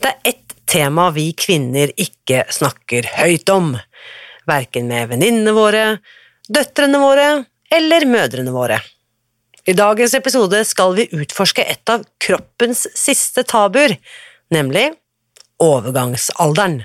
Det er ett tema vi kvinner ikke snakker høyt om, verken med venninnene våre, døtrene våre eller mødrene våre. I dagens episode skal vi utforske et av kroppens siste tabuer, nemlig overgangsalderen.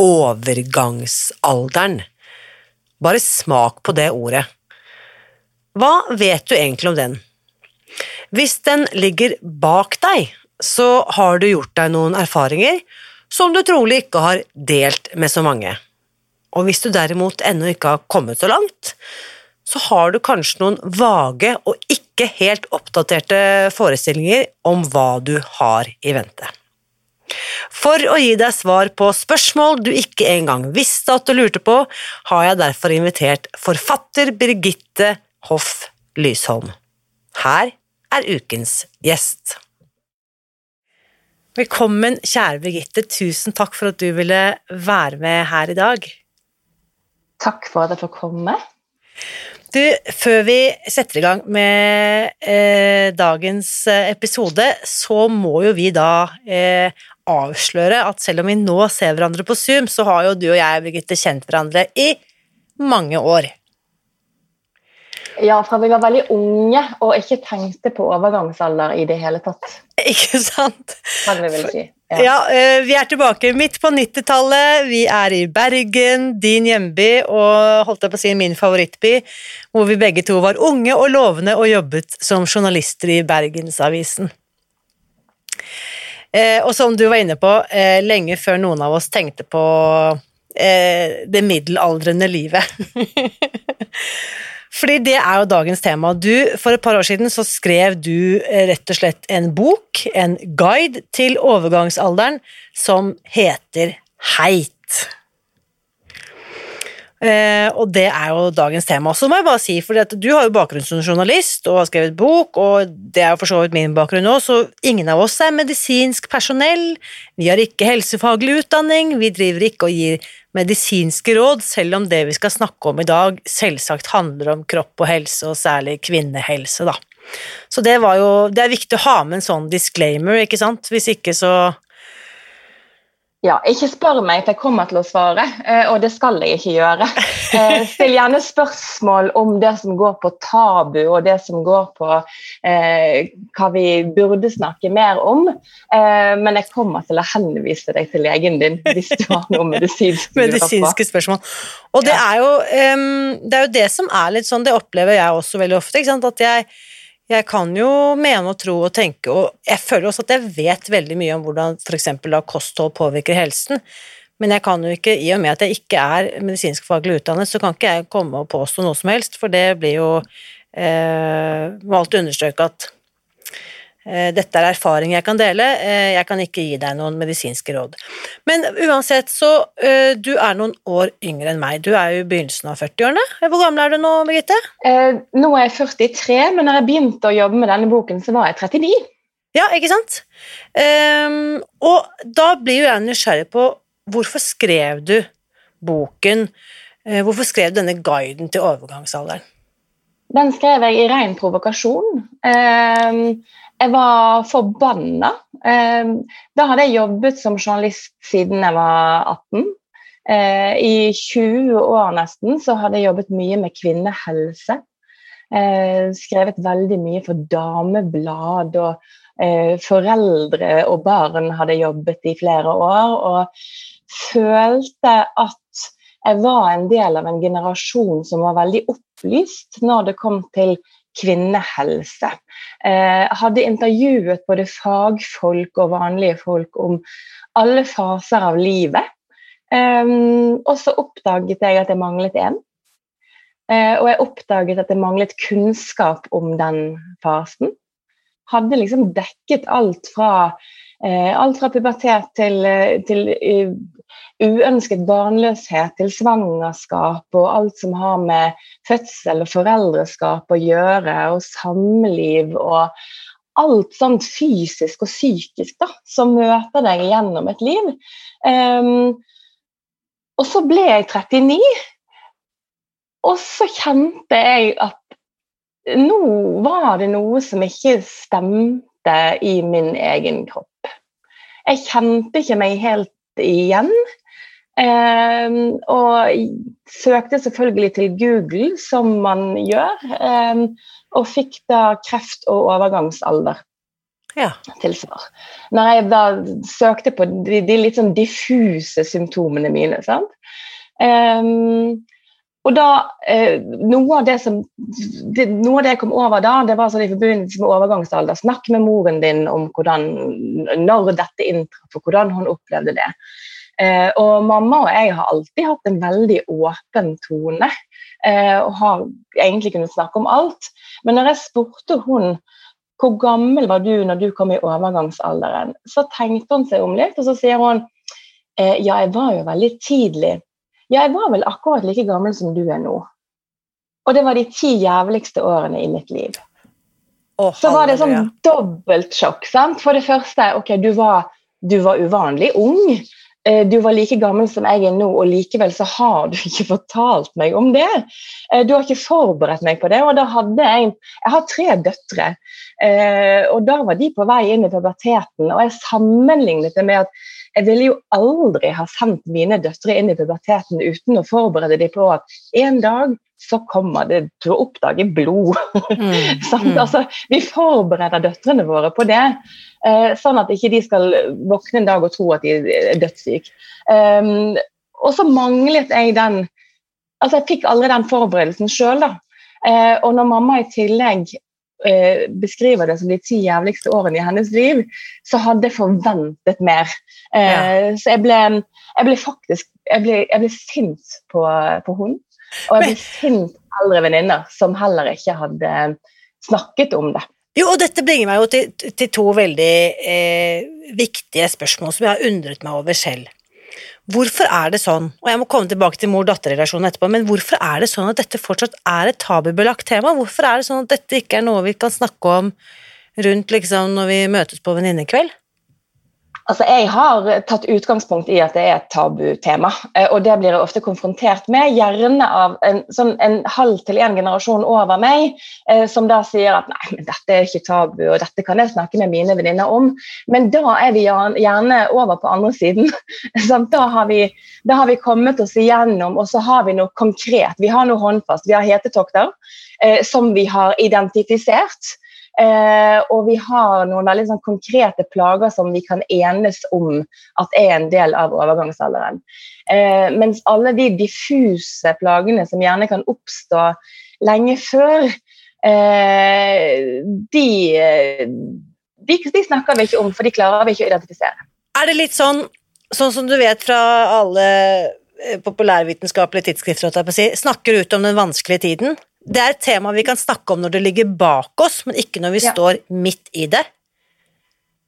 Overgangsalderen. Bare smak på det ordet. Hva vet du egentlig om den? Hvis den ligger bak deg, så har du gjort deg noen erfaringer som du trolig ikke har delt med så mange. Og hvis du derimot ennå ikke har kommet så langt, så har du kanskje noen vage og ikke helt oppdaterte forestillinger om hva du har i vente. For å gi deg svar på spørsmål du ikke engang visste at du lurte på, har jeg derfor invitert forfatter Birgitte Hoff Lysholm. Her er ukens gjest. Velkommen, kjære Birgitte. Tusen takk for at du ville være med her i dag. Takk for at jeg får komme. Du, før vi setter i gang med eh, dagens eh, episode, så må jo vi da eh, avsløre at selv om vi nå ser hverandre på Zoom, så har jo du og jeg, Birgitte, kjent hverandre i mange år. Ja, fra vi var veldig unge og ikke tenkte på overgangsalder i det hele tatt. Ikke sant? Kan vi vel si. Ja. ja, eh, vi er tilbake midt på 90-tallet. Vi er i Bergen, din hjemby, og holdt jeg på å si min favorittby, hvor vi begge to var unge og lovende og jobbet som journalister i Bergensavisen. Eh, og som du var inne på, eh, lenge før noen av oss tenkte på det middelaldrende livet. Fordi det er jo dagens tema. Du, for et par år siden så skrev du eh, rett og slett en bok, en guide til overgangsalderen, som heter Heit. Eh, og det er jo dagens tema. Så må jeg bare si, for du har jo bakgrunn som journalist og har skrevet bok, og det er jo for så vidt min bakgrunn òg, så ingen av oss er medisinsk personell. Vi har ikke helsefaglig utdanning, vi driver ikke og gir medisinske råd, selv om det vi skal snakke om i dag, selvsagt handler om kropp og helse, og særlig kvinnehelse, da. Så det jo Det er viktig å ha med en sånn disclaimer, ikke sant? Hvis ikke så ja, ikke spør meg, for jeg kommer til å svare, eh, og det skal jeg ikke gjøre. Eh, still gjerne spørsmål om det som går på tabu, og det som går på eh, hva vi burde snakke mer om. Eh, men jeg kommer til å henvise deg til legen din hvis du har noe medisinsk medisinske spørsmål. Og det er, jo, um, det er jo det som er litt sånn, det opplever jeg også veldig ofte, ikke sant? at jeg jeg kan jo mene og tro og tenke, og jeg føler også at jeg vet veldig mye om hvordan f.eks. kosthold påvirker helsen, men jeg kan jo ikke, i og med at jeg ikke er medisinskfaglig utdannet, så kan ikke jeg komme og påstå noe som helst, for det blir jo eh, Må alltid understreke at dette er erfaring jeg kan dele, eh, jeg kan ikke gi deg noen medisinske råd. Men uansett, så eh, du er noen år yngre enn meg. Du er jo i begynnelsen av 40-årene. Hvor gammel er du nå, Birgitte? Eh, nå er jeg 43, men når jeg begynte å jobbe med denne boken, så var jeg 39. Ja, ikke sant? Um, og da blir jo jeg nysgjerrig på hvorfor skrev du boken Hvorfor skrev du denne guiden til overgangsalderen? Den skrev jeg i ren provokasjon. Um, jeg var forbanna. Ehm, da hadde jeg jobbet som journalist siden jeg var 18. Eh, I 20 år nesten så hadde jeg jobbet mye med kvinnehelse. Eh, skrevet veldig mye for dameblad, og eh, foreldre og barn hadde jobbet i flere år. Og følte at jeg var en del av en generasjon som var veldig opplyst når det kom til kvinnehelse. Jeg hadde intervjuet både fagfolk og vanlige folk om alle faser av livet. Um, og så oppdaget jeg at jeg manglet en. Uh, og jeg oppdaget at jeg manglet kunnskap om den fasen. Hadde liksom dekket alt fra, alt fra pubertet til, uh, til uønsket barnløshet, til svangerskap og alt som har med fødsel og foreldreskap å gjøre, og samliv og alt sånt fysisk og psykisk da, som møter deg gjennom et liv. Um, og så ble jeg 39, og så kjente jeg at nå var det noe som ikke stemte i min egen kropp. Jeg kjente ikke meg helt igjen. Eh, og søkte selvfølgelig til Google, som man gjør, eh, og fikk da kreft og overgangsalder ja. til svar. Når jeg da søkte på de, de litt sånn diffuse symptomene mine. sant? Um, og da, eh, noe, av det som, det, noe av det jeg kom over da, det var sånn i forbindelse med overgangsalder. Snakk med moren din om hvordan, når dette inntraff, og hvordan hun opplevde det. Eh, og mamma og jeg har alltid hatt en veldig åpen tone, eh, og har egentlig kunnet snakke om alt. Men når jeg spurte hun hvor gammel var du når du kom i overgangsalderen? Så tenkte hun seg om litt, og så sier hun eh, ja, jeg var jo veldig tidlig. Ja, jeg var vel akkurat like gammel som du er nå. Og det var de ti jævligste årene i mitt liv. Oh, så var det sånn dobbelt sjokk. sant? For det første, ok, du var, du var uvanlig ung. Eh, du var like gammel som jeg er nå, og likevel så har du ikke fortalt meg om det. Eh, du har ikke forberedt meg på det. og da hadde Jeg jeg har tre døtre, eh, og da var de på vei inn i puberteten. Og jeg sammenlignet det med at jeg ville jo aldri ha sendt mine døtre inn i puberteten uten å forberede dem på at en dag så kommer det til å oppdage blod. Mm, mm. altså, vi forbereder døtrene våre på det. Eh, sånn at ikke de skal våkne en dag og tro at de er dødssyke. Um, og så manglet jeg den Altså, jeg fikk aldri den forberedelsen sjøl. Eh, og når mamma i tillegg eh, beskriver det som de ti jævligste årene i hennes liv, så hadde jeg forventet mer. Eh, ja. Så jeg ble, jeg ble, faktisk jeg ble, jeg ble sint på, på hun. Og jeg ble sint på eldre venninner som heller ikke hadde snakket om det. Jo, og dette bringer meg jo til, til to veldig eh, viktige spørsmål som jeg har undret meg over selv. Hvorfor er det sånn, og jeg må komme tilbake til mor-datter-relasjonen etterpå, men hvorfor er det sånn at dette fortsatt er et tabubelagt tema? Hvorfor er det sånn at dette ikke er noe vi kan snakke om rundt liksom når vi møtes på venninnekveld? Altså, Jeg har tatt utgangspunkt i at det er et tabutema, eh, og det blir jeg ofte konfrontert med. Gjerne av en, sånn en halv til en generasjon over meg, eh, som da sier at nei, men dette er ikke tabu, og dette kan jeg snakke med mine venninner om. Men da er vi gjerne over på andre siden. da, har vi, da har vi kommet oss igjennom, og så har vi noe konkret. Vi har noe håndfast. Vi har hetetokter eh, som vi har identifisert. Eh, og vi har noen veldig sånn, konkrete plager som vi kan enes om at er en del av overgangsalderen. Eh, mens alle de diffuse plagene som gjerne kan oppstå lenge før, eh, de, de, de, snakker vi ikke om, for de klarer vi ikke å identifisere. Er det litt sånn, sånn som du vet fra alle eh, populærvitenskapelige tidsskrifter, snakker ut om den vanskelige tiden? Det er et tema vi kan snakke om når det ligger bak oss, men ikke når vi ja. står midt i det.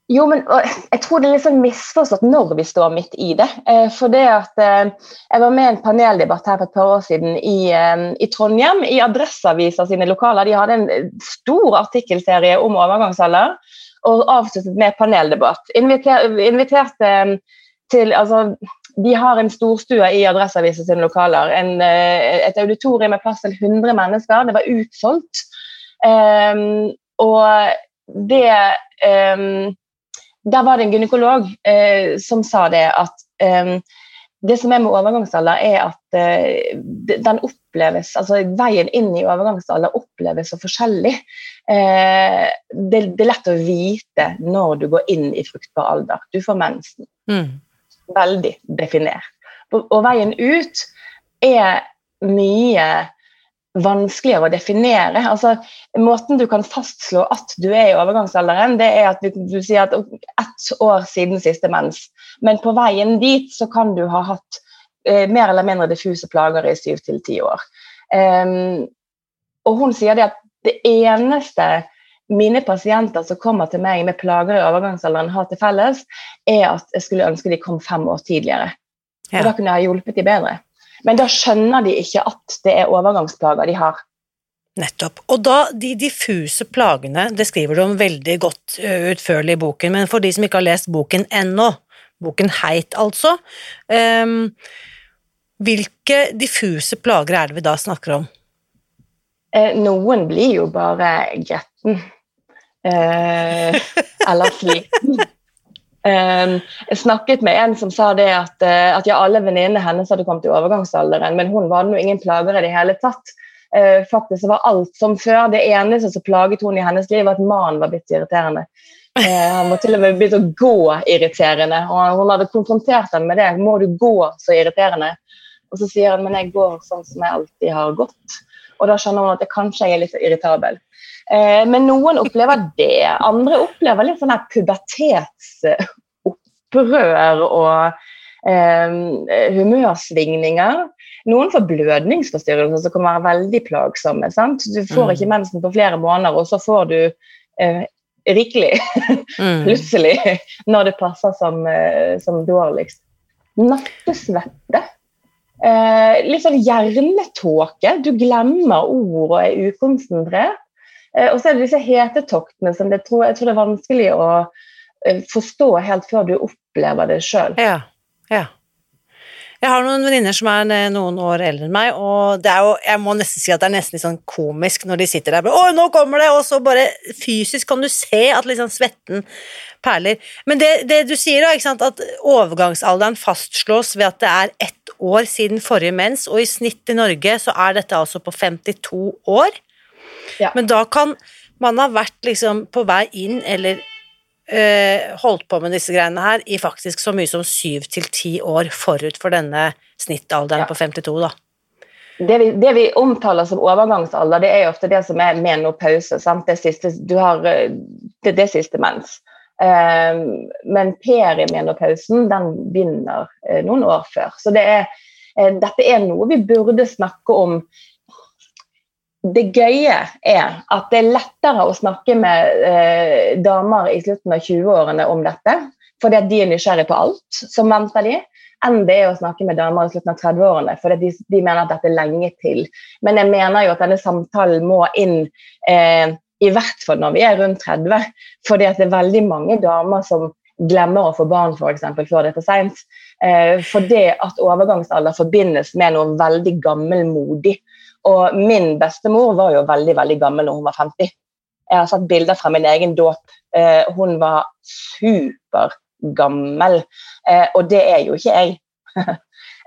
Jo, men Jeg tror det er litt sånn misforstått når vi står midt i det. Eh, for det at eh, Jeg var med i en paneldebatt her for et par år siden i, eh, i Trondheim. I Adresseavisa sine lokaler. De hadde en stor artikkelserie om overgangsalder og avsluttet med paneldebatt. Inviter, inviterte til altså, de har en storstue i Adresseavisen sine lokaler. En, eh, et auditorium med plass til 100 mennesker. Det var utsolgt. Um, og det um, Der var det en gynekolog uh, som sa det at um, det som er med overgangsalder, er at uh, den oppleves, altså veien inn i overgangsalder oppleves så forskjellig. Uh, det, det, er lett å vite når du går inn i fruktbar alder. Du får mensen. Mm. Veldig definert. Og, veien ut er mye vanskeligere å definere. Altså, måten du kan fastslå at du er i overgangsalderen, det er at du, du sier at ett år siden siste mens. Men på veien dit så kan du ha hatt eh, mer eller mindre diffuse plager i syv til ti år. Um, og hun sier det at det eneste mine pasienter som kommer til meg med plager i overgangsalderen har til felles, er at jeg skulle ønske de kom fem år tidligere. Ja. Og da kunne jeg ha hjulpet de bedre. Men da skjønner de ikke at det er overgangsplager de har. Nettopp. Og da, de diffuse plagene, det skriver du om veldig godt utførlig i boken, men for de som ikke har lest boken ennå, boken Heit altså, um, hvilke diffuse plager er det vi da snakker om? Eh, noen blir jo bare gretten. Eh, eller sliten. Um, jeg snakket med en som sa det at, uh, at ja, alle venninnene hennes hadde kommet i overgangsalderen, men hun var nå ingen plager i det hele tatt. Uh, faktisk var alt som før. Det eneste som plaget hun i hennes liv, var at mannen var blitt irriterende. Uh, han var til og med begynt å gå irriterende, og hun hadde konfrontert ham med det. 'Må du gå så irriterende?' Og så sier han 'men jeg går sånn som jeg alltid har gått'. Og da skjønner hun at jeg kanskje jeg er litt irritabel. Eh, men noen opplever det. Andre opplever litt sånn pubertetsopprør og eh, humørsvingninger. Noen får blødningsforstyrrelser som kan være veldig plagsomme. Sant? Du får ikke mm. mensen på flere måneder, og så får du eh, rikelig mm. plutselig når det passer som, eh, som dårligst. Nattesvette. Eh, litt sånn hjernetåke. Du glemmer ord og er ukonsentrert. Eh, og så er det disse hetetoktene som det jeg tror det er vanskelig å eh, forstå helt før du opplever det sjøl. Ja, ja. Jeg har noen venninner som er eh, noen år eldre enn meg, og det er jo, jeg må nesten si at det er nesten litt sånn komisk når de sitter der og 'Å, nå kommer det!' og så bare fysisk kan du se at liksom svetten perler. Men det, det du sier, da, ikke sant, at overgangsalderen fastslås ved at det er ett år siden forrige mens, og i snitt i Norge så er dette altså på 52 år. Ja. Men da kan man ha vært liksom på vei inn eller øh, holdt på med disse greiene her i faktisk så mye som syv til ti år forut for denne snittalderen ja. på 52, da. Det vi, det vi, omtaler som overgangsalder, det er jo ofte det som er menopause. Sant? Det, siste, du har, eh, det, det siste mens. Um, men perimenopausen den begynner uh, noen år før. Så det er, uh, dette er noe vi burde snakke om det gøye er at det er lettere å snakke med eh, damer i slutten av 20-årene om dette, fordi at de er nysgjerrige på alt som venter de, enn det er å snakke med damer i slutten av 30-årene, fordi de, de, mener at dette er lenge til. Men jeg mener jo at denne samtalen må inn eh, i hvert fall når vi er rundt 30, fordi at det er veldig mange damer som glemmer å få barn for eksempel, før det er for seint. Eh, for det at overgangsalder forbindes med noe veldig gammelmodig. Og min bestemor var jo veldig veldig gammel når hun var 50. Jeg har sett bilder fra min egen dåp. Eh, hun var supergammel, eh, og det er jo ikke jeg.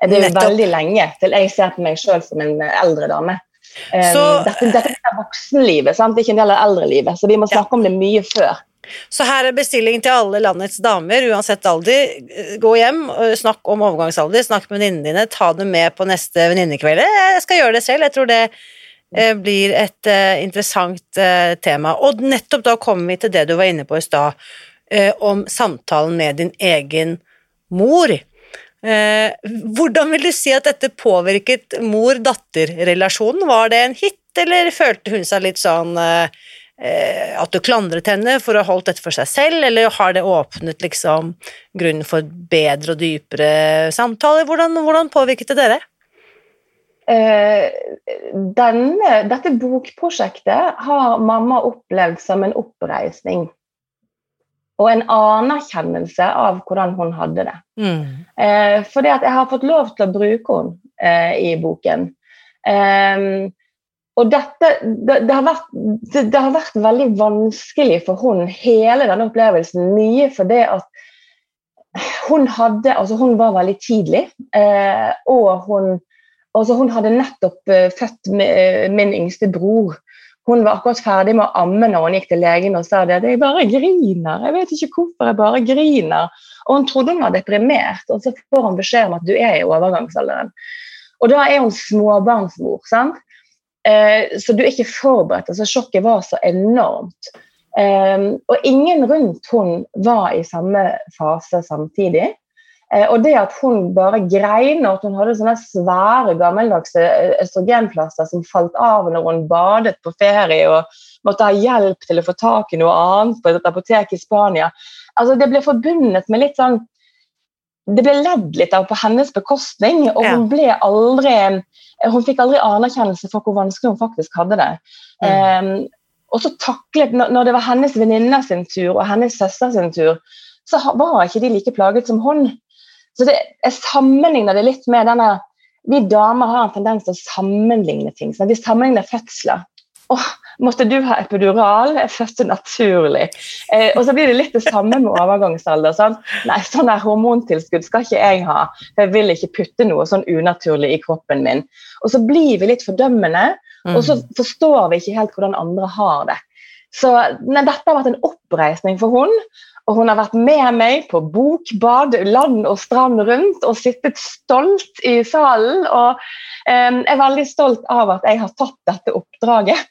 det er jo veldig lenge til jeg ser på meg sjøl som en eldre dame. Eh, så, dette, dette, er voksenlivet, sant? ikke en del av eldrelivet, så vi må snakke ja. om det mye før. Så her er bestilling til alle landets damer, uansett alder. Gå hjem, snakk om overgangsalder, snakk med venninnene dine, ta dem med på neste venninnekveld. Jeg skal gjøre det selv, jeg tror det eh, blir et uh, interessant tema. Og nettopp da kommer vi til det du var inne på i stad, om samtalen med din egen mor. hvordan vil du si at dette påvirket mor-datter-relasjonen? Var det en hit, eller følte hun seg litt sånn Eh, at du klandret henne for å ha holdt dette for seg selv, eller har det åpnet liksom grunnen for bedre og dypere samtaler? Hvordan, hvordan påvirket det dere? Eh, denne, dette bokprosjektet har mamma opplevd som en oppreisning. Og en anerkjennelse av hvordan hun hadde det. Mm. Eh, fordi at jeg har fått lov til å bruke henne eh, i boken. Eh, og dette, det, det, har vært, det, det, har vært, veldig vanskelig for hun hele denne opplevelsen. Mye fordi at hun hadde Altså, hun var veldig tidlig, eh, og hun Altså, hun hadde nettopp uh, født uh, min yngste bror. Hun var akkurat ferdig med å amme når hun gikk til legen og sa det. 'Jeg bare griner. Jeg vet ikke hvorfor jeg bare griner.' Og hun trodde hun var deprimert, og så får hun beskjed om at du er i overgangsalderen. Og da er hun småbarnsmor, sant? Uh, så du er ikke forberedt. altså Sjokket var så enormt. Um, og ingen rundt hun var i samme fase samtidig. Uh, og det at hun bare grein, og at hun hadde sånne svære, gammeldagse eh, østrogenplaster som falt av når hun badet på ferie og måtte ha hjelp til å få tak i noe annet på et apotek i Spania altså Det ble forbundet med litt sånn Det ble ledd litt av på hennes bekostning, og hun ble aldri hun fikk aldri anerkjennelse for hvor vanskelig hun faktisk hadde det. Mm. Um, og så taklet, Når det var hennes venninner sin tur og hennes søster sin tur, så var ikke de like plaget som hun. Så det, Jeg sammenligner det litt med denne Vi damer har en tendens til å sammenligne ting. Vi sammenligner fødsler. Åh, måtte du ha epidural? Jeg fødte naturlig. Eh, og så blir det litt det samme med overgangsalder. Sånn. Nei, sånn der hormontilskudd skal ikke jeg ha. for Jeg vil ikke putte noe sånn unaturlig i kroppen min. Og så blir vi litt fordømmende, mm. og så forstår vi ikke helt hvordan andre har det. Så nei, dette har vært en oppreisning for hun, og hun har vært med meg på bokbad land og strand rundt og sittet stolt i salen. Og eh, er veldig stolt av at jeg har tatt dette oppdraget.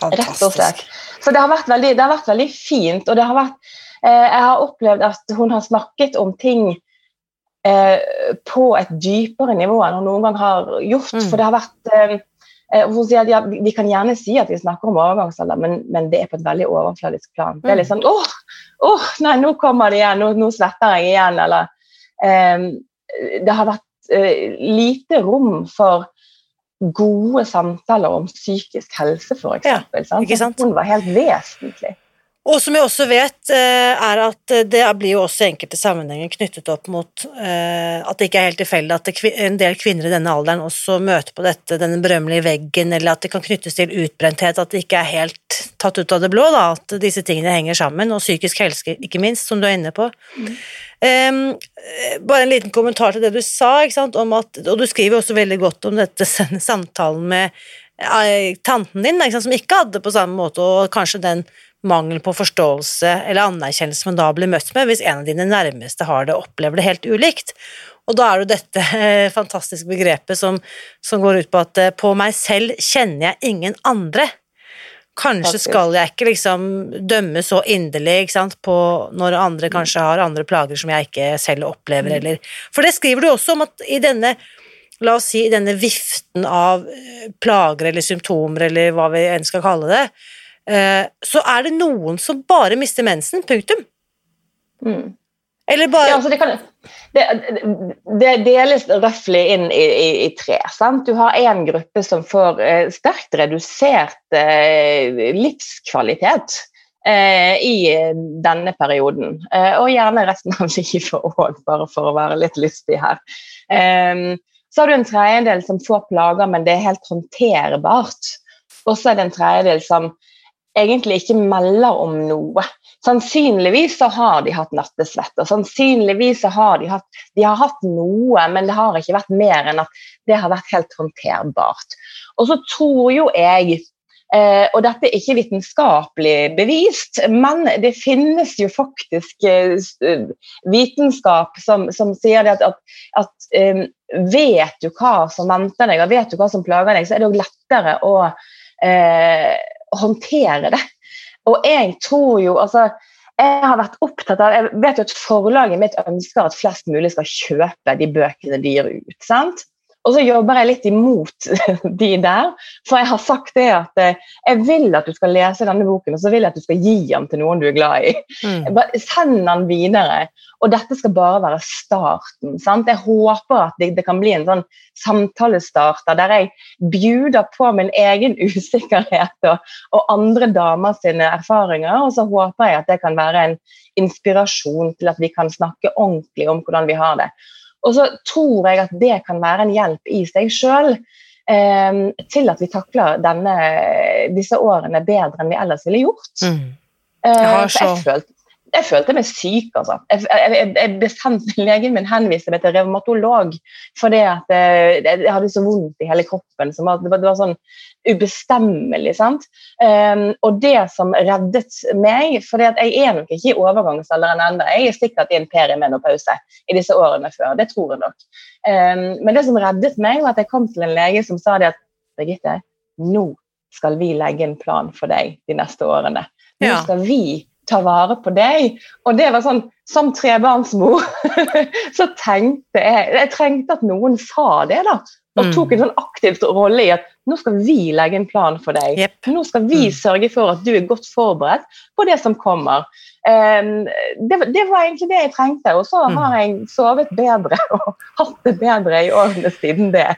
Rett og slett. Så det har veldig, har vært veldig fint. Og det har vært eh, Jeg har opplevd at hun har snakket om ting eh, på et dypere nivå enn hun noen gang har gjort. Mm. For det har vært eh, eh hun sier at ja, Vi kan gjerne si at vi snakker om overgangsalder, men, men, det er på et veldig overfladisk plan. Det er litt mm. sånn åh, åh nei, nå kommer det igjen, nå, nå svetter jeg igjen, eller eh, Det har vært eh, lite rom for gode samtaler om psykisk helse, f.eks. Ja, Hun var helt vesentlig. Og som jeg også vet, eh, er at det blir jo også enkelte sammenhenger knyttet opp mot eh, at det ikke er helt tilfeldig at en del kvinner i denne alderen også møter på dette, denne berømmelige veggen, eller at det kan knyttes til utbrenthet, at det ikke er helt tatt ut av det blå, da, at disse tingene henger sammen, og psykisk helse ikke minst, som du er inne på. Mm. Um, bare en liten kommentar til det du sa, om at, og du skriver også veldig godt om dette samtalen med tanten din, ikke som ikke hadde på samme måte, og kanskje den mangel på forståelse eller anerkjennelse man da blir møtt med, hvis en av dine nærmeste har det og opplever det helt ulikt. Og da er det jo dette uh, fantastiske begrepet som, som, går ut på at uh, på meg selv kjenner jeg ingen andre. Kanskje skal jeg ikke liksom dømme så inderlig på når andre kanskje har andre plager som jeg ikke selv opplever, mm. eller For det skriver du også om at i denne La oss si i denne viften av eh, plager eller symptomer, eller hva vi enn skal kalle det, eh, så er det noen som bare mister mensen. Punktum. Mm. Eller bare ja, altså det, kan, det, det, deles røftlig inn i, i, i, tre. Sant? Du har én gruppe som får eh, sterkt redusert eh, livskvalitet eh, i denne perioden. Eh, og gjerne resten av livet òg, bare for å være litt lystig her. Eh, så har du en tredjedel som får plager, men det er helt håndterbart. Og så er det en tredjedel som egentlig ikke melder om noe. Sannsynligvis så har de hatt nattesvett, og sannsynligvis så har de hatt, de har hatt noe, men det har ikke vært mer enn at det har vært helt håndterbart. Og så tror jo jeg eh, og dette er ikke vitenskapelig bevist, men det finnes jo faktisk eh, vitenskap som, som sier at, at, at eh, vet du hva som venter deg, og vet du hva som plager deg, så er det òg lettere å eh, håndtere det. Og jeg tror jo altså jeg har vært opptatt av, jeg vet jo at Forlaget mitt ønsker at flest mulig skal kjøpe de bøkene de gir ut. sant? Og så jobber jeg litt imot de der. For jeg har sagt det at eh, jeg vil at du skal lese denne boken, og så vil jeg at du skal gi den til noen du er glad i. Mm. Send den videre. Og dette skal bare være starten. Sant? Jeg håper at det, det, kan bli en sånn samtalestarter der jeg bjuder på min egen usikkerhet og, og andre damer sine erfaringer. Og så håper jeg at det kan være en inspirasjon til at vi kan snakke ordentlig om hvordan vi har det. Og så tror jeg at det kan være en hjelp i seg sjøl eh, til at vi takler denne, disse årene bedre enn vi ellers ville gjort. Mm. Jeg har, så, jeg følte meg syk, altså. Jeg, jeg, jeg bestemte Legen min henviste meg til revmatolog fordi at jeg, jeg, hadde så vondt i hele kroppen. Var, det, var, det, var, sånn ubestemmelig. sant? Um, og det som reddet meg For jeg er nok ikke i overgangsalderen ennå. Jeg er sikkert i en perimenopause i disse årene før. Det tror jeg nok. Um, men det som reddet meg, var at jeg kom til en lege som sa det at Birgitte, nå skal vi legge en plan for deg de neste årene. Nå skal vi ta vare på deg. Og det var sånn, Som trebarnsmor så tenkte jeg Jeg trengte at noen sa det, da. Og mm. tok en sånn aktiv rolle i at nå skal vi legge en plan for deg. Yep. Nå skal vi mm. sørge for at du er godt forberedt på det som kommer. Um, det, det, var egentlig det jeg trengte, og så mm. har jeg sovet bedre og hatt det bedre i årene siden det.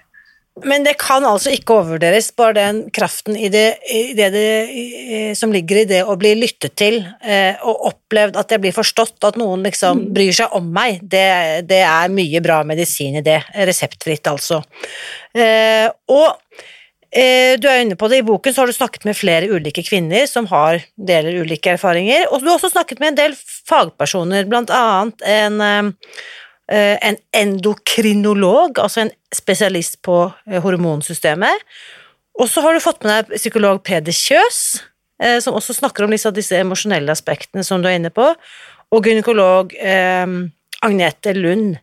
Men det kan altså ikke overvurderes, bare den kraften i det, i det, det, som ligger i det å bli lyttet til eh, og opplevd at jeg blir forstått, at noen liksom mm. bryr seg om meg. Det, det er mye bra medisin i det. Reseptfritt, altså. Eh, og eh, du er inne på det, i boken så har du snakket med flere ulike kvinner som har, deler ulike erfaringer, og du har også snakket med en del fagpersoner, blant annet en Eh, en endokrinolog, altså en spesialist på eh, hormonsystemet. Og så har du fått med deg psykolog Peder Kjøs, eh, som også snakker om disse emosjonelle aspektene som du er inne på, og gynekolog Agnete Lund.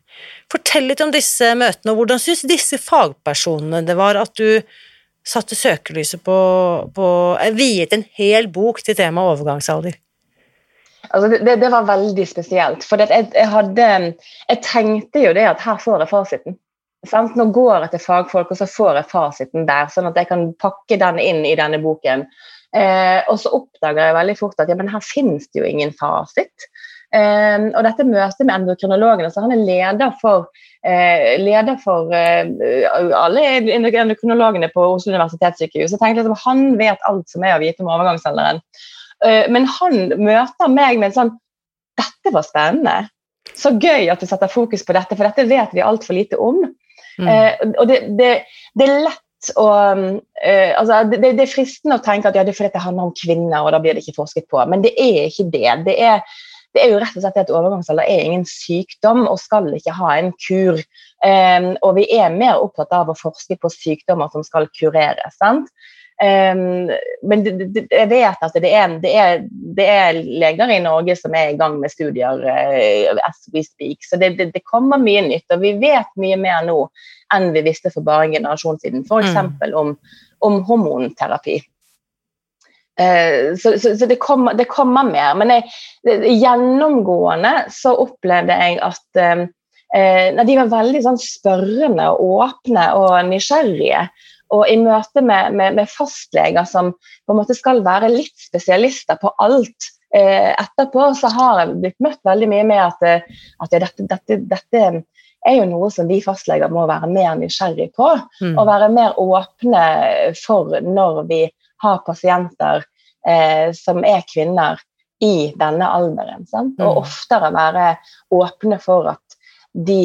Fortell litt om disse møtene, og hvordan syns disse fagpersonene det var at du satte søkelyset på, på Viet en hel bok til temaet overgangsalder? Altså det, det, var veldig spesielt. For jeg, jeg, hadde, jeg, tenkte jo det at her får jeg fasiten. Sant? Nå går jeg til fagfolk, og så får jeg fasiten der, sånn at jeg kan pakke den inn i denne boken. Eh, og så oppdager jeg veldig fort at ja, men her finnes det jo ingen fasit. Eh, og dette møtet med endokrinologen altså han er leder for, eh, leder for eh, alle endokrinologene på Oslo universitetssykehus. Jeg tenkte liksom, Han vet alt som er å vite om overgangsalderen. Eh, men han møter meg med en sånn Dette var spennende. Så gøy at du setter fokus på dette, for dette vet vi altfor lite om. Mm. Uh, og det, det, det, er lett å uh, altså det, det, er fristende å tenke at ja, det er fordi det handler om kvinner, og da blir det ikke forsket på. Men det er ikke det. Det er, det er jo rett og slett at overgangsalder er ingen sykdom og skal ikke ha en kur. Um, og vi er mer opptatt av å forske på sykdommer som skal kureres. sant? Men det, det, jeg vet at det er, det, er, det er, leger i Norge som er i gang med studier uh, as we speak. Så det, kommer mye nytt. Og vi vet mye mer nå enn vi visste for bare en generasjon siden. F.eks. Mm. Om, om hormonterapi. Uh, så, så, så det, kommer, det, kommer, mer. Men jeg, gjennomgående så opplevde jeg at um, uh, de var veldig sånn spørrende og åpne og nysgjerrige. Og i møte med, med, med, fastleger som på en måte skal være litt spesialister på alt eh, etterpå, så har jeg blitt møtt veldig mye med at, at ja, dette, dette, dette, er jo noe som vi fastleger må være mer nysgjerrig på. Mm. Og være mer åpne for når vi har pasienter eh, som er kvinner i denne alderen. Sant? Og mm. oftere være åpne for at de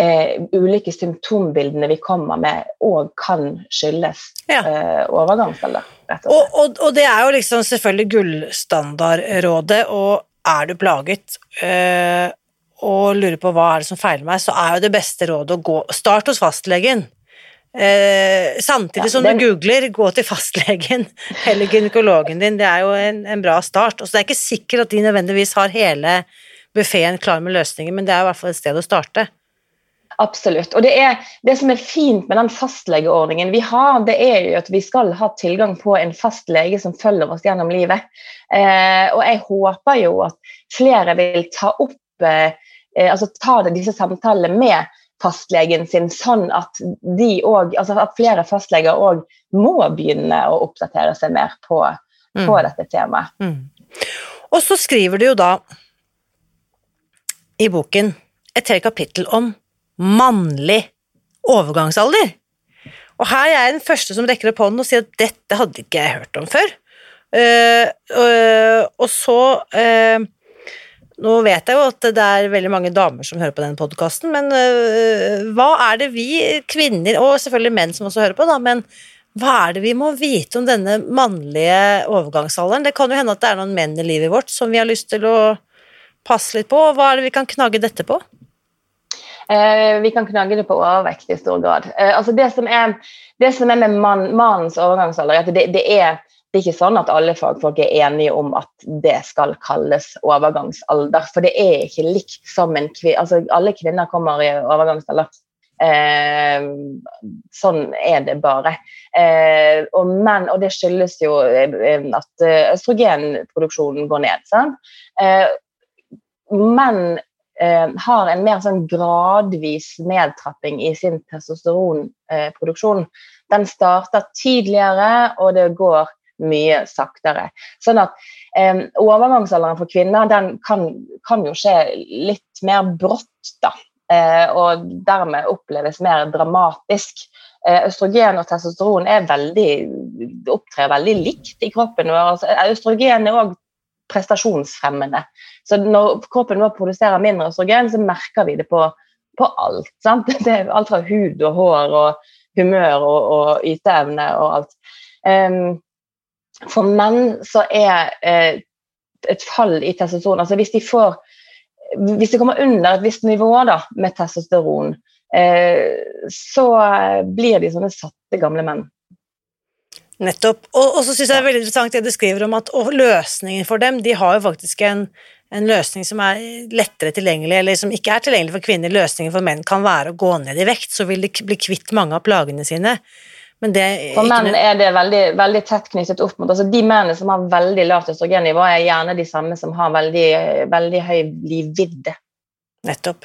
eh, ulike symptombildene vi kommer med, òg kan skyldes ja. eh, overgangsalder. Og, og, og, det er jo liksom selvfølgelig gullstandardrådet, og er du plaget eh, og lurer på hva er det som feiler meg, så er jo det beste rådet å gå Start hos fastlegen. Eh, samtidig ja, som den... du googler, gå til fastlegen eller gynekologen din. Det er jo en, en bra start. Og så det er ikke sikkert at de nødvendigvis har hele buffeen klar med løsninger, men det er i hvert fall et sted å starte. Absolutt. Og det, er, det, som er fint med den fastlegeordningen vi har, det er jo at vi skal ha tilgang på en fastlege som følger oss gjennom livet. Eh, og jeg håper jo at flere vil ta opp eh, altså ta disse samtalene med fastlegen sin, sånn at, de også, altså at flere fastleger òg må begynne å oppdatere seg mer på, mm. på dette temaet. Mm. Og så skriver du jo da i boken et helt kapittel om mannlig overgangsalder. Og her er jeg den første som rekker opp hånden og sier at dette hadde ikke jeg hørt om før. Uh, uh, og så uh, Nå vet jeg jo at det er veldig mange damer som hører på denne podkasten, men hva er det vi kvinner, og selvfølgelig menn som også hører på, da, men hva er det vi må vite om denne mannlige overgangsalderen? Det kan jo hende at det er noen menn i livet vårt som vi har lyst til å passe litt på? Hva er det vi kan knagge dette på? Eh, vi kan knagge det på overvekt i stor grad. Eh, altså det, som er, det som er med man, mannens overgangsalder, er at det, det, er, det, er ikke sånn at alle fagfolk er enige om at det skal kalles overgangsalder. For det er ikke likt som en kvinne altså Alle kvinner kommer i overgangsalder. Eh, sånn er det bare. Eh, og, men, og det skyldes jo eh, at østrogenproduksjonen går ned. Sant? Eh, men eh, har en mer sånn gradvis nedtrapping i sin testosteronproduksjon. Den starter tidligere, og det går mye saktere. Sånn at eh, Overgangsalderen for kvinner den kan, kan, jo skje litt mer brått, da. Eh, og dermed oppleves mer dramatisk. Eh, østrogen og testosteron er veldig, opptrer veldig likt i kroppen vår. Altså, østrogen er òg prestasjonsfremmende. Så når kroppen vår produserer mindre østrogen, så merker vi det på, på alt. Sant? Det er alt fra hud og hår og humør og, og yteevne og alt. Um, for menn så er eh, et fall i testosteron altså Hvis de får hvis det kommer under et visst nivå da, med testosteron, eh, så blir de sånne satte gamle menn. Nettopp. Og, og så syns jeg det er veldig interessant det du skriver om at løsningen for dem, de har jo faktisk en, en, løsning som er lettere tilgjengelig, eller som ikke er tilgjengelig for kvinner. Løsningen for menn kan være å gå ned i vekt, så vil de bli kvitt mange av plagene sine. for menn er det veldig, veldig, tett knyttet opp mot altså De mennene som har veldig lavt østrogennivå, er gjerne de samme som har veldig, veldig høy livvidde. Nettopp.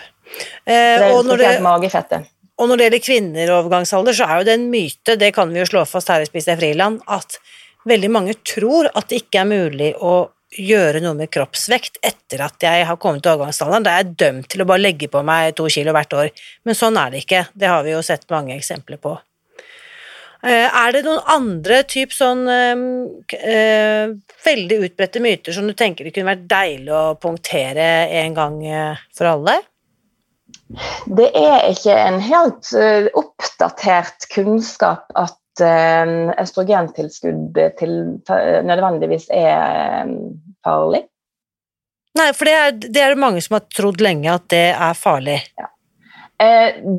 Eh, det er spesielt magefettet. Og når det gjelder kvinner i overgangsalder, så er jo det en myte, det kan vi jo slå fast her i Spis deg friland, at veldig mange tror at det ikke er mulig å gjøre noe med kroppsvekt etter at jeg har kommet til overgangsalderen. Da er jeg dømt til å bare legge på meg to kilo hvert år. Men sånn er det ikke. Det har vi jo sett mange eksempler på. Eh, er det noen andre typ sånn øh, veldig utbredte myter som du tenker det kunne vært deilig å punktere en gang for alle? Det er ikke en helt uh, oppdatert kunnskap at uh, østrogentilskudd til, uh, nødvendigvis er farlig. Nei, for det er, det er mange som har trodd lenge at det er farlig. Ja.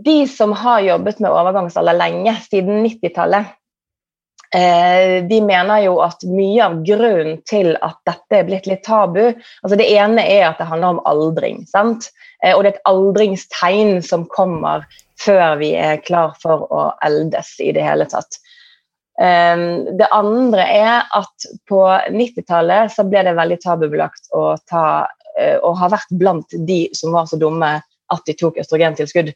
de som har jobbet med overgangsalder lenge, siden 90-tallet, de mener jo at mye av grunnen til at dette er blitt litt tabu altså Det ene er at det handler om aldring. sant? Eh, og det er et aldringstegn som kommer før vi er klar for å eldes i det hele tatt. Ehm, det andre er at på 90-tallet så ble det veldig tabubelagt å ta eh, og har vært blant de som var så dumme at de tok østrogentilskudd.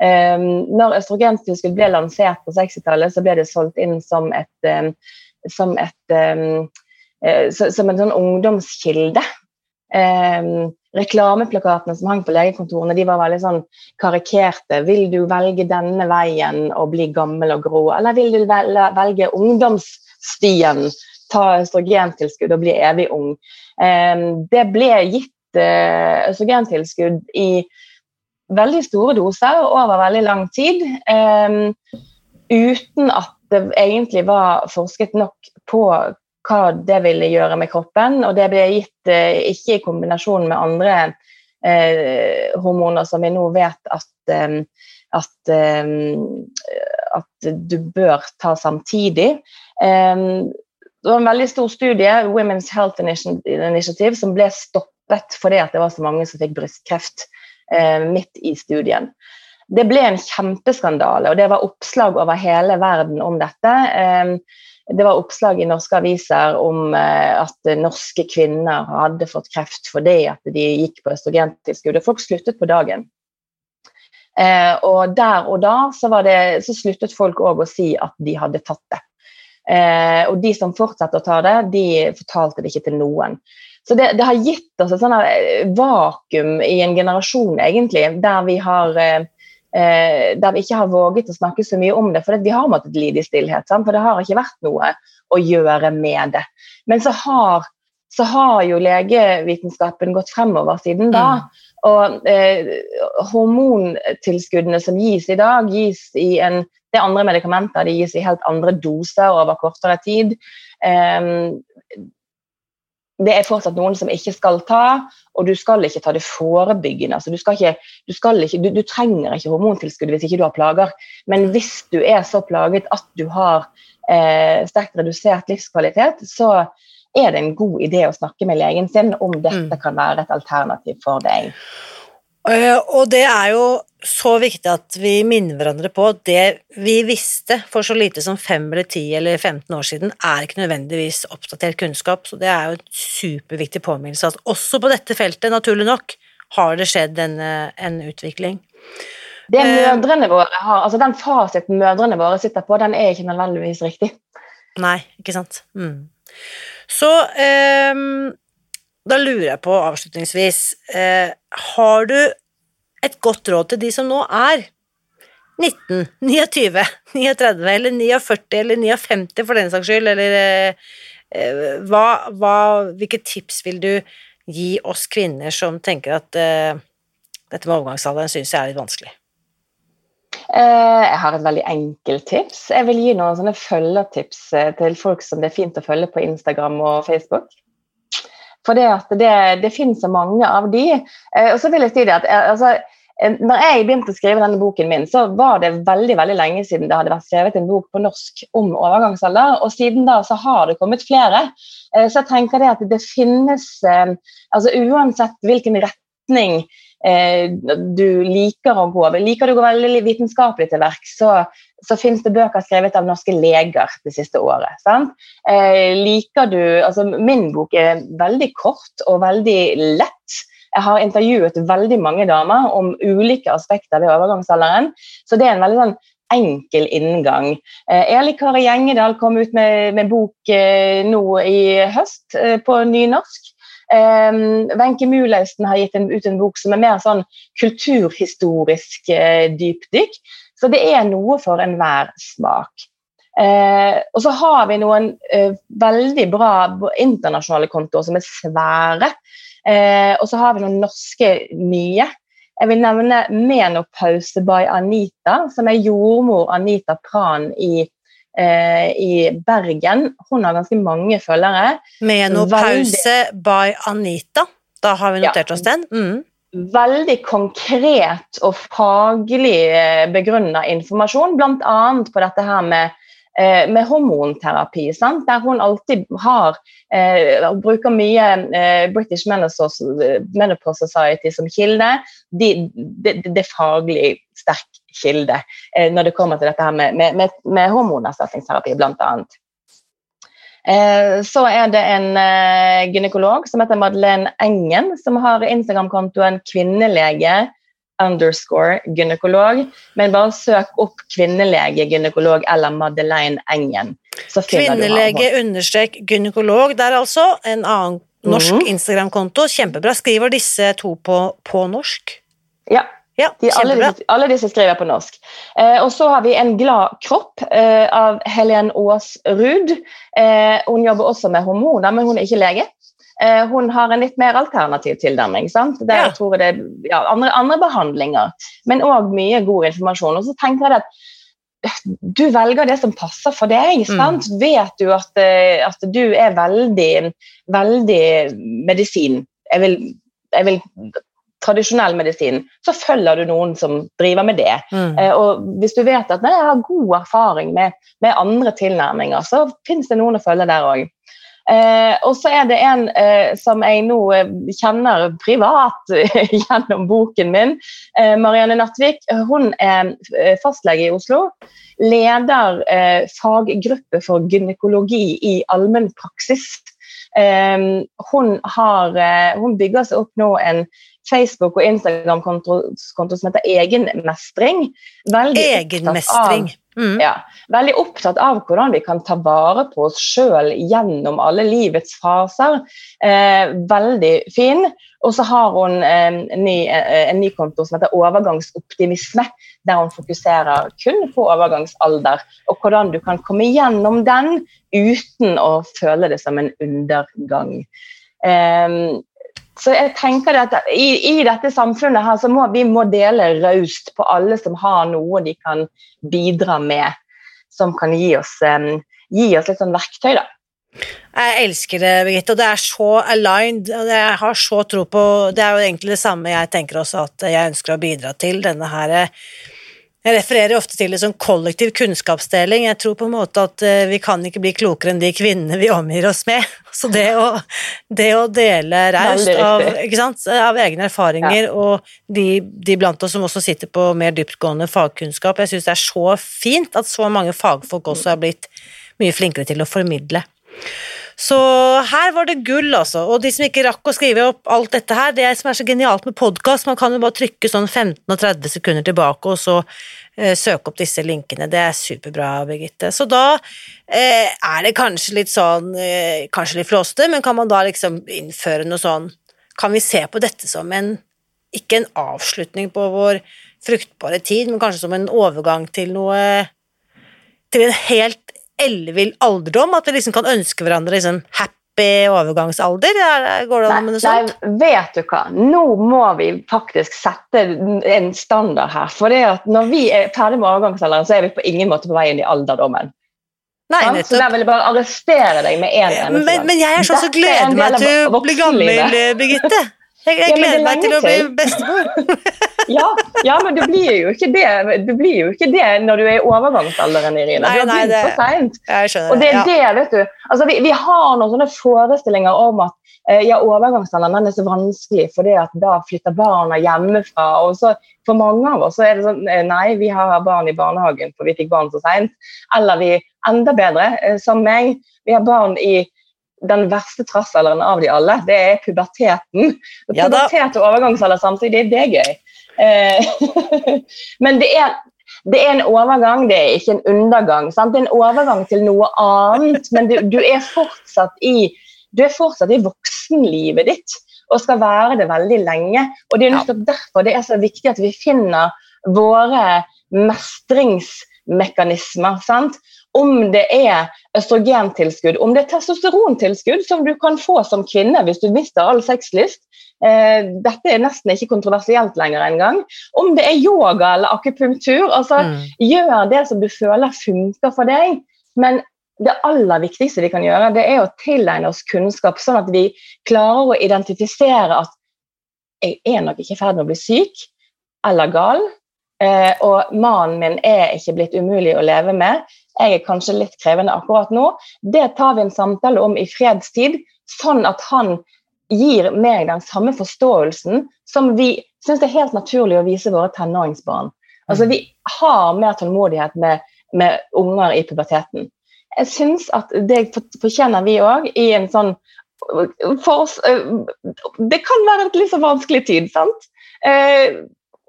Ehm, når østrogentilskudd ble lansert på 60-tallet, så ble det solgt inn som et, som et eh, som en sånn ungdomskilde. Um, reklameplakatene som hang på legekontorene, de var veldig sånn karikerte. Vil du velge denne veien og bli gammel og grå, eller vil du velge ungdomsstien, ta østrogentilskudd og bli evig ung? Um, det ble gitt uh, østrogentilskudd i veldig store doser over veldig lang tid, um, uten at det egentlig var forsket nok på hva det ville gjøre med kroppen. Og det ble gitt eh, ikke i kombinasjon med andre eh, hormoner som vi nå vet at, eh, at, eh, at, du bør ta samtidig. Eh, det var en veldig stor studie, Women's Health Initiative, som ble stoppet fordi det var så mange som fikk brystkreft midt i studien. Det ble en kjempeskandale, og det var oppslag over hele verden om dette. Eh, det var oppslag i norske aviser om eh, at norske kvinner hadde fått kreft fordi at de gikk på østrogentilskudd. Folk sluttet på dagen. Eh, og der og da så, det, så sluttet folk òg å si at de hadde tatt det. Eh, og de som fortsatte å ta det, de fortalte det ikke til noen. Så det, det har gitt oss et sånt vakuum i en generasjon, egentlig, der vi har eh, der vi ikke har våget å snakke så mye om det. For vi har måttet lide i stillhet. Sant? For det har ikke vært noe å gjøre med det. Men så har, så har jo legevitenskapen gått fremover siden da. Mm. Og eh, hormontilskuddene som gis i dag, gis i en det er andre medikamenter de gis i helt andre doser over kortere tid. Um, det er fortsatt noen som ikke skal ta, og du skal ikke ta det forebyggende. Altså, du, ikke, du, ikke, du, du, trenger ikke hormontilskudd hvis ikke du har plager, men hvis du er så plaget at du har eh, sterkt redusert livskvalitet, så er det en god idé å snakke med legen sin om dette mm. kan være et alternativ for deg. Eh, og det er jo så viktig at vi minner hverandre på at det vi visste for så lite som 5 eller 10 eller 15 år siden, er ikke nødvendigvis oppdatert kunnskap, så det er jo en superviktig påminnelse at også på dette feltet, naturlig nok, har det skjedd en, en utvikling. Det eh, mødrene våre har, altså Den fasiten mødrene våre sitter på, den er ikke nødvendigvis riktig. Nei, ikke sant. Mm. Så eh, da lurer jeg på avslutningsvis eh, Har du et godt råd til de som nå er 19, 29, 39 eller 49 eller 59 for den saks skyld, eller eh, hva, hva, Hvilke tips vil du gi oss kvinner som tenker at eh, dette med overgangsalderen syns jeg er litt vanskelig? Eh, jeg har et veldig enkelt tips. Jeg vil gi noen sånne følgertips eh, til folk som det er fint å følge på Instagram og Facebook. For det, det, det finnes så mange av de. Eh, og så vil jeg si det at eh, altså, eh, når jeg begynte å skrive denne boken min, så var det veldig veldig lenge siden det hadde vært skrevet en bok på norsk om overgangsalder. Og siden da så har det kommet flere. Så jeg tenker det at det finnes altså Uansett hvilken retning du liker å gå Liker du å gå veldig vitenskapelig til verks, så, så finnes det bøker skrevet av norske leger det siste året. Eh, liker du altså Min bok er veldig kort og veldig lett. Jeg har intervjuet veldig mange damer om ulike aspekter ved overgangsalderen. Så det er en veldig sånn enkel inngang. Eh, Eli Kari Gjengedal kom ut med, med bok eh, nå i høst eh, på nynorsk. Wenche um, Mulausten har gitt en, ut en bok som er mer sånn kulturhistorisk eh, dypdykk. Så det er noe for enhver smak. Eh, og så har vi noen eh, veldig bra internasjonale kontoer som er svære. og så har vi noen norske nye. Jeg vil nevne Menopause by Anita, som er jordmor Anita Pran i eh, i Bergen. Hun har ganske mange følgere. Menopause by Anita. Da har vi notert ja. oss den. Mm. Veldig konkret og faglig eh, begrunna informasjon, bl.a. på dette her med eh, med hormonterapi, sant? der hun alltid har eh, bruker mye British Menopause Society som kilde. Det de, de, faglig sterk kilde når det kommer til dette her med, med, med hormonerstatningsterapi, bl.a. Eh, så er det en eh, gynekolog som heter Madeleine Engen, som har Instagram-kontoen kvinnelege underscore gynekolog. Men bare søk opp kvinnelege gynekolog eller Madeleine Engen. Kvinnelege understrek gynekolog der, altså. En annen norsk mm -hmm. Instagram-konto. Kjempebra. Skriver disse to på, på norsk? Ja, ja, de, alle, disse, alle, disse, skriver på norsk. Eh, og så har vi En glad kropp eh, av Helen Aas Ruud. Eh, hun jobber også med hormoner, men hun er ikke lege. Eh, hun har en litt mer alternativ tilnærming. Sant? Der ja. tror jeg det ja, andre, andre, behandlinger, men òg mye god informasjon. Og så tenker jeg at du velger det som passer for deg. Mm. Vet du at, eh, at, du er veldig, veldig medisin jeg vil, jeg vil tradisjonell medisin, så følger du noen som driver med det. Mm. Eh, og hvis du vet at nei, jeg har god erfaring med, med andre tilnærminger, så finnes det noen å følge der òg. Eh, og så er det en eh, som jeg nå eh, kjenner privat gjennom boken min. Eh, Marianne Nattvik. Hun er fastlege i Oslo. Leder faggruppe for gynekologi i allmennpraksis. Hun, har, hun bygger seg opp nå en Facebook- og Instagram-konto som heter Egenmestring. Veldig Egenmestring. Mm. Ja, veldig opptatt av hvordan vi kan ta vare på oss sjøl gjennom alle livets faser. Eh, veldig fin. Og så har hun eh, en, ny, eh, en, ny, konto som heter Overgangsoptimisme, der hun fokuserer kun på overgangsalder. Og hvordan du kan komme gjennom den uten å føle det som en undergang. Eh, så jeg tenker at i, i, dette samfunnet her, så må vi må dele raust på alle som har noe de kan bidra med, som kan gi oss, um, gi oss litt sånn verktøy. da. Jeg elsker det, Birgitte, og det er så aligned, og jeg har så tro på Det er jo egentlig det samme jeg tenker også at jeg ønsker å bidra til, denne her Jeg refererer ofte til det som kollektiv kunnskapsdeling. Jeg tror på en måte at eh, vi kan ikke bli klokere enn de kvinnene vi omgir oss med. Så det å, det å dele raust av, av, egne erfaringer ja. og de, de, blant oss som også sitter på mer dyptgående fagkunnskap, jeg syns det er så fint at så mange fagfolk også er blitt mye flinkere til å formidle. Så her var det gull, altså. Og de som ikke rakk å skrive opp alt dette her, det som er så genialt med podkast, man kan jo bare trykke sånn 15 og 30 sekunder tilbake, og så eh, søke opp disse linkene. Det er superbra, Birgitte. Så da eh, er det kanskje litt sånn eh, Kanskje litt flåste, men kan man da liksom innføre noe sånn Kan vi se på dette som en Ikke en avslutning på vår fruktbare tid, men kanskje som en overgang til noe Til en helt ellevill alderdom? At vi liksom kan ønske hverandre liksom happy overgangsalder? Går det an med noe sånt? Nei, vet du hva. Nå må vi faktisk sette en standard her. For det at når vi er ferdig med overgangsalderen, så er vi på ingen måte på vei inn i alderdommen. Nei, ja, så der vil jeg bare arrestere deg med en eneste men, men jeg er sånn som gleder meg til å bli gammel, Birgitte. Jeg, jeg gleder meg til å bli bestemor. ja, ja, men du blir, jo ikke det, du blir jo ikke det når du er i overgangsalderen, Irina. Nei, du har begynt for seint. Og det er ja. det, vet du. Altså, vi, vi, har noen sånne forestillinger om at eh, ja, overgangsalderen er så vanskelig fordi at da flytter barna hjemmefra. og så For mange av oss så er det sånn eh, nei, vi har barn i barnehagen for vi fikk barn så seint. Eller vi, enda bedre, eh, som meg, vi har barn i den verste trassalderen av de alle, det er puberteten. Ja, Pubertet og overgangsalder samtidig, det er gøy. Eh, men det er, det er, en overgang, det er ikke en undergang. Sant? Det er en overgang til noe annet, men du, du, er fortsatt i, du er fortsatt i voksenlivet ditt og skal være det veldig lenge. Og Det er nettopp derfor det er så viktig at vi finner våre mestringsmekanismer. Sant? Om det er østrogentilskudd, om det er testosterontilskudd, som du kan få som kvinne hvis du mister all sexlyst. Eh, dette er nesten ikke kontroversielt lenger engang. Om det er yoga eller akupunktur. altså mm. Gjør det som du føler funker for deg. Men det aller viktigste vi kan gjøre, det er å tilegne oss kunnskap, sånn at vi klarer å identifisere at jeg er nok ikke i ferd med å bli syk eller gal. Eh, og mannen min er ikke blitt umulig å leve med jeg er kanskje litt krevende akkurat nå. Det tar vi en samtale om i fredstid, sånn at han gir meg den samme forståelsen som vi syns er helt naturlig å vise våre tenåringsbarn. Altså, vi har mer tålmodighet med, med unger i puberteten. Jeg syns at det fortjener vi òg i en sånn for oss, Det kan være et litt så vanskelig tid, sant? Eh,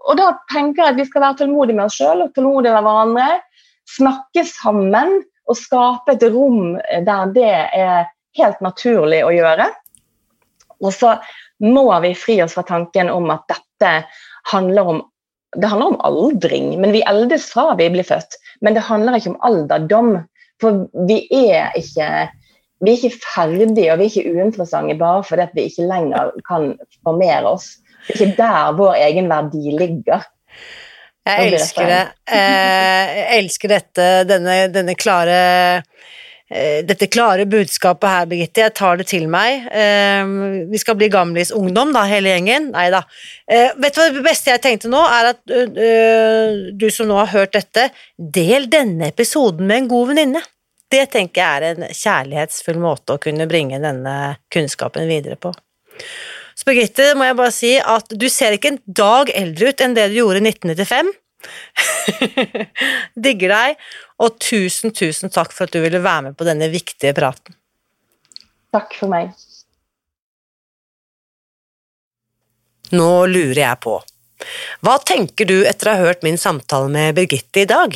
og da tenker jeg at vi skal være tålmodige med oss sjøl og tålmodige med hverandre snakke sammen og skape et rom der det er helt naturlig å gjøre. Og så må vi fri oss fra tanken om at dette handler om det handler om aldring, men vi eldes fra vi blir født. Men det handler ikke om alderdom. For vi er ikke, vi er ikke ferdige og vi er ikke uinteressante bare fordi vi ikke lenger kan formere oss. Det er ikke der vår egen verdi ligger. Jeg elsker det. Eh, jeg elsker dette, denne, denne klare eh, dette klare budskapet her, Birgitte. Jeg tar det til meg. Eh, vi skal bli gamlis ungdom, da, hele gjengen. Nei da. Vet du hva det beste jeg tenkte nå, er at du som nå har hørt dette, del denne episoden med en god venninne. Det tenker jeg er en kjærlighetsfull måte å kunne bringe denne kunnskapen videre på. Birgitte, må jeg bare si at du ser ikke en dag eldre ut enn det du gjorde i 1995. Digger deg, og tusen, tusen takk for at du ville være med på denne viktige praten. Takk for meg. Nå lurer jeg på, hva tenker du etter å ha hørt min samtale med Birgitte i dag?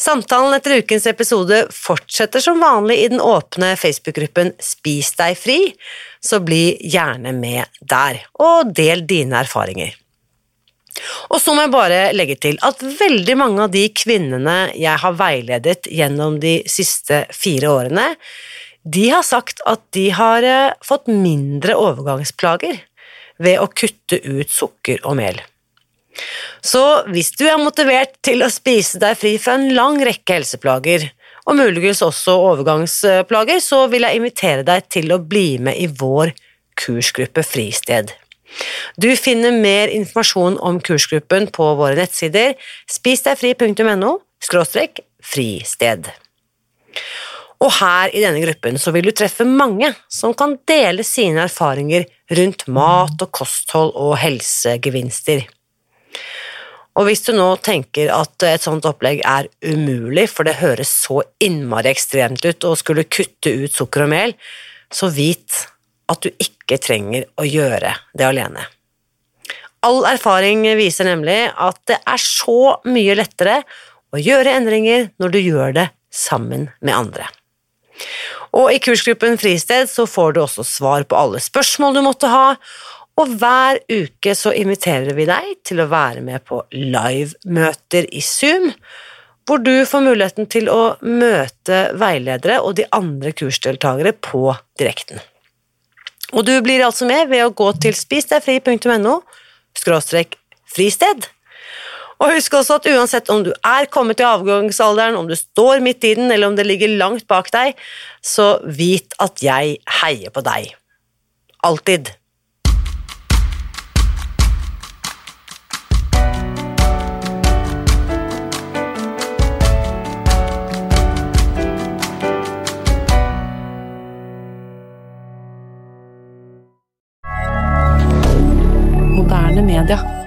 Samtalen etter ukens episode fortsetter som vanlig i den åpne Facebook-gruppen Spis deg fri, så bli gjerne med der, og del dine erfaringer. Og så må jeg bare legge til at veldig mange av de kvinnene jeg har veiledet gjennom de siste fire årene, de har sagt at de har eh, fått mindre overgangsplager ved å kutte ut sukker og mel. Så hvis du er motivert til å spise deg fri fra en lang rekke helseplager, og muligens også overgangsplager, så vil jeg invitere deg til å bli med i vår kursgruppe Fristed. Du finner mer informasjon om kursgruppen på våre nettsider spisdegfri.no fristed. Og her i denne gruppen så vil du treffe mange som kan dele sine erfaringer rundt mat og kosthold og helsegevinster. Og hvis du nå tenker at et sånt opplegg er umulig, for det høres så innmari ekstremt ut å skulle kutte ut sukker og mel, så vit at du ikke trenger å gjøre det alene. All erfaring viser nemlig at det er så mye lettere å gjøre endringer når du gjør det sammen med andre. Og i kursgruppen Fristed så får du også svar på alle spørsmål du måtte ha, og hver uke så inviterer vi deg til å være med på livemøter i Zoom, hvor du får muligheten til å møte veiledere og de andre kursdeltakere på direkten. Og du blir altså med ved å gå til spisdegfri.no skråstrek fristed. Og husk også at uansett om du er kommet til avgangsalderen, om du står midt i den, eller om det ligger langt bak deg, så vit at jeg heier på deg. Alltid. Canada.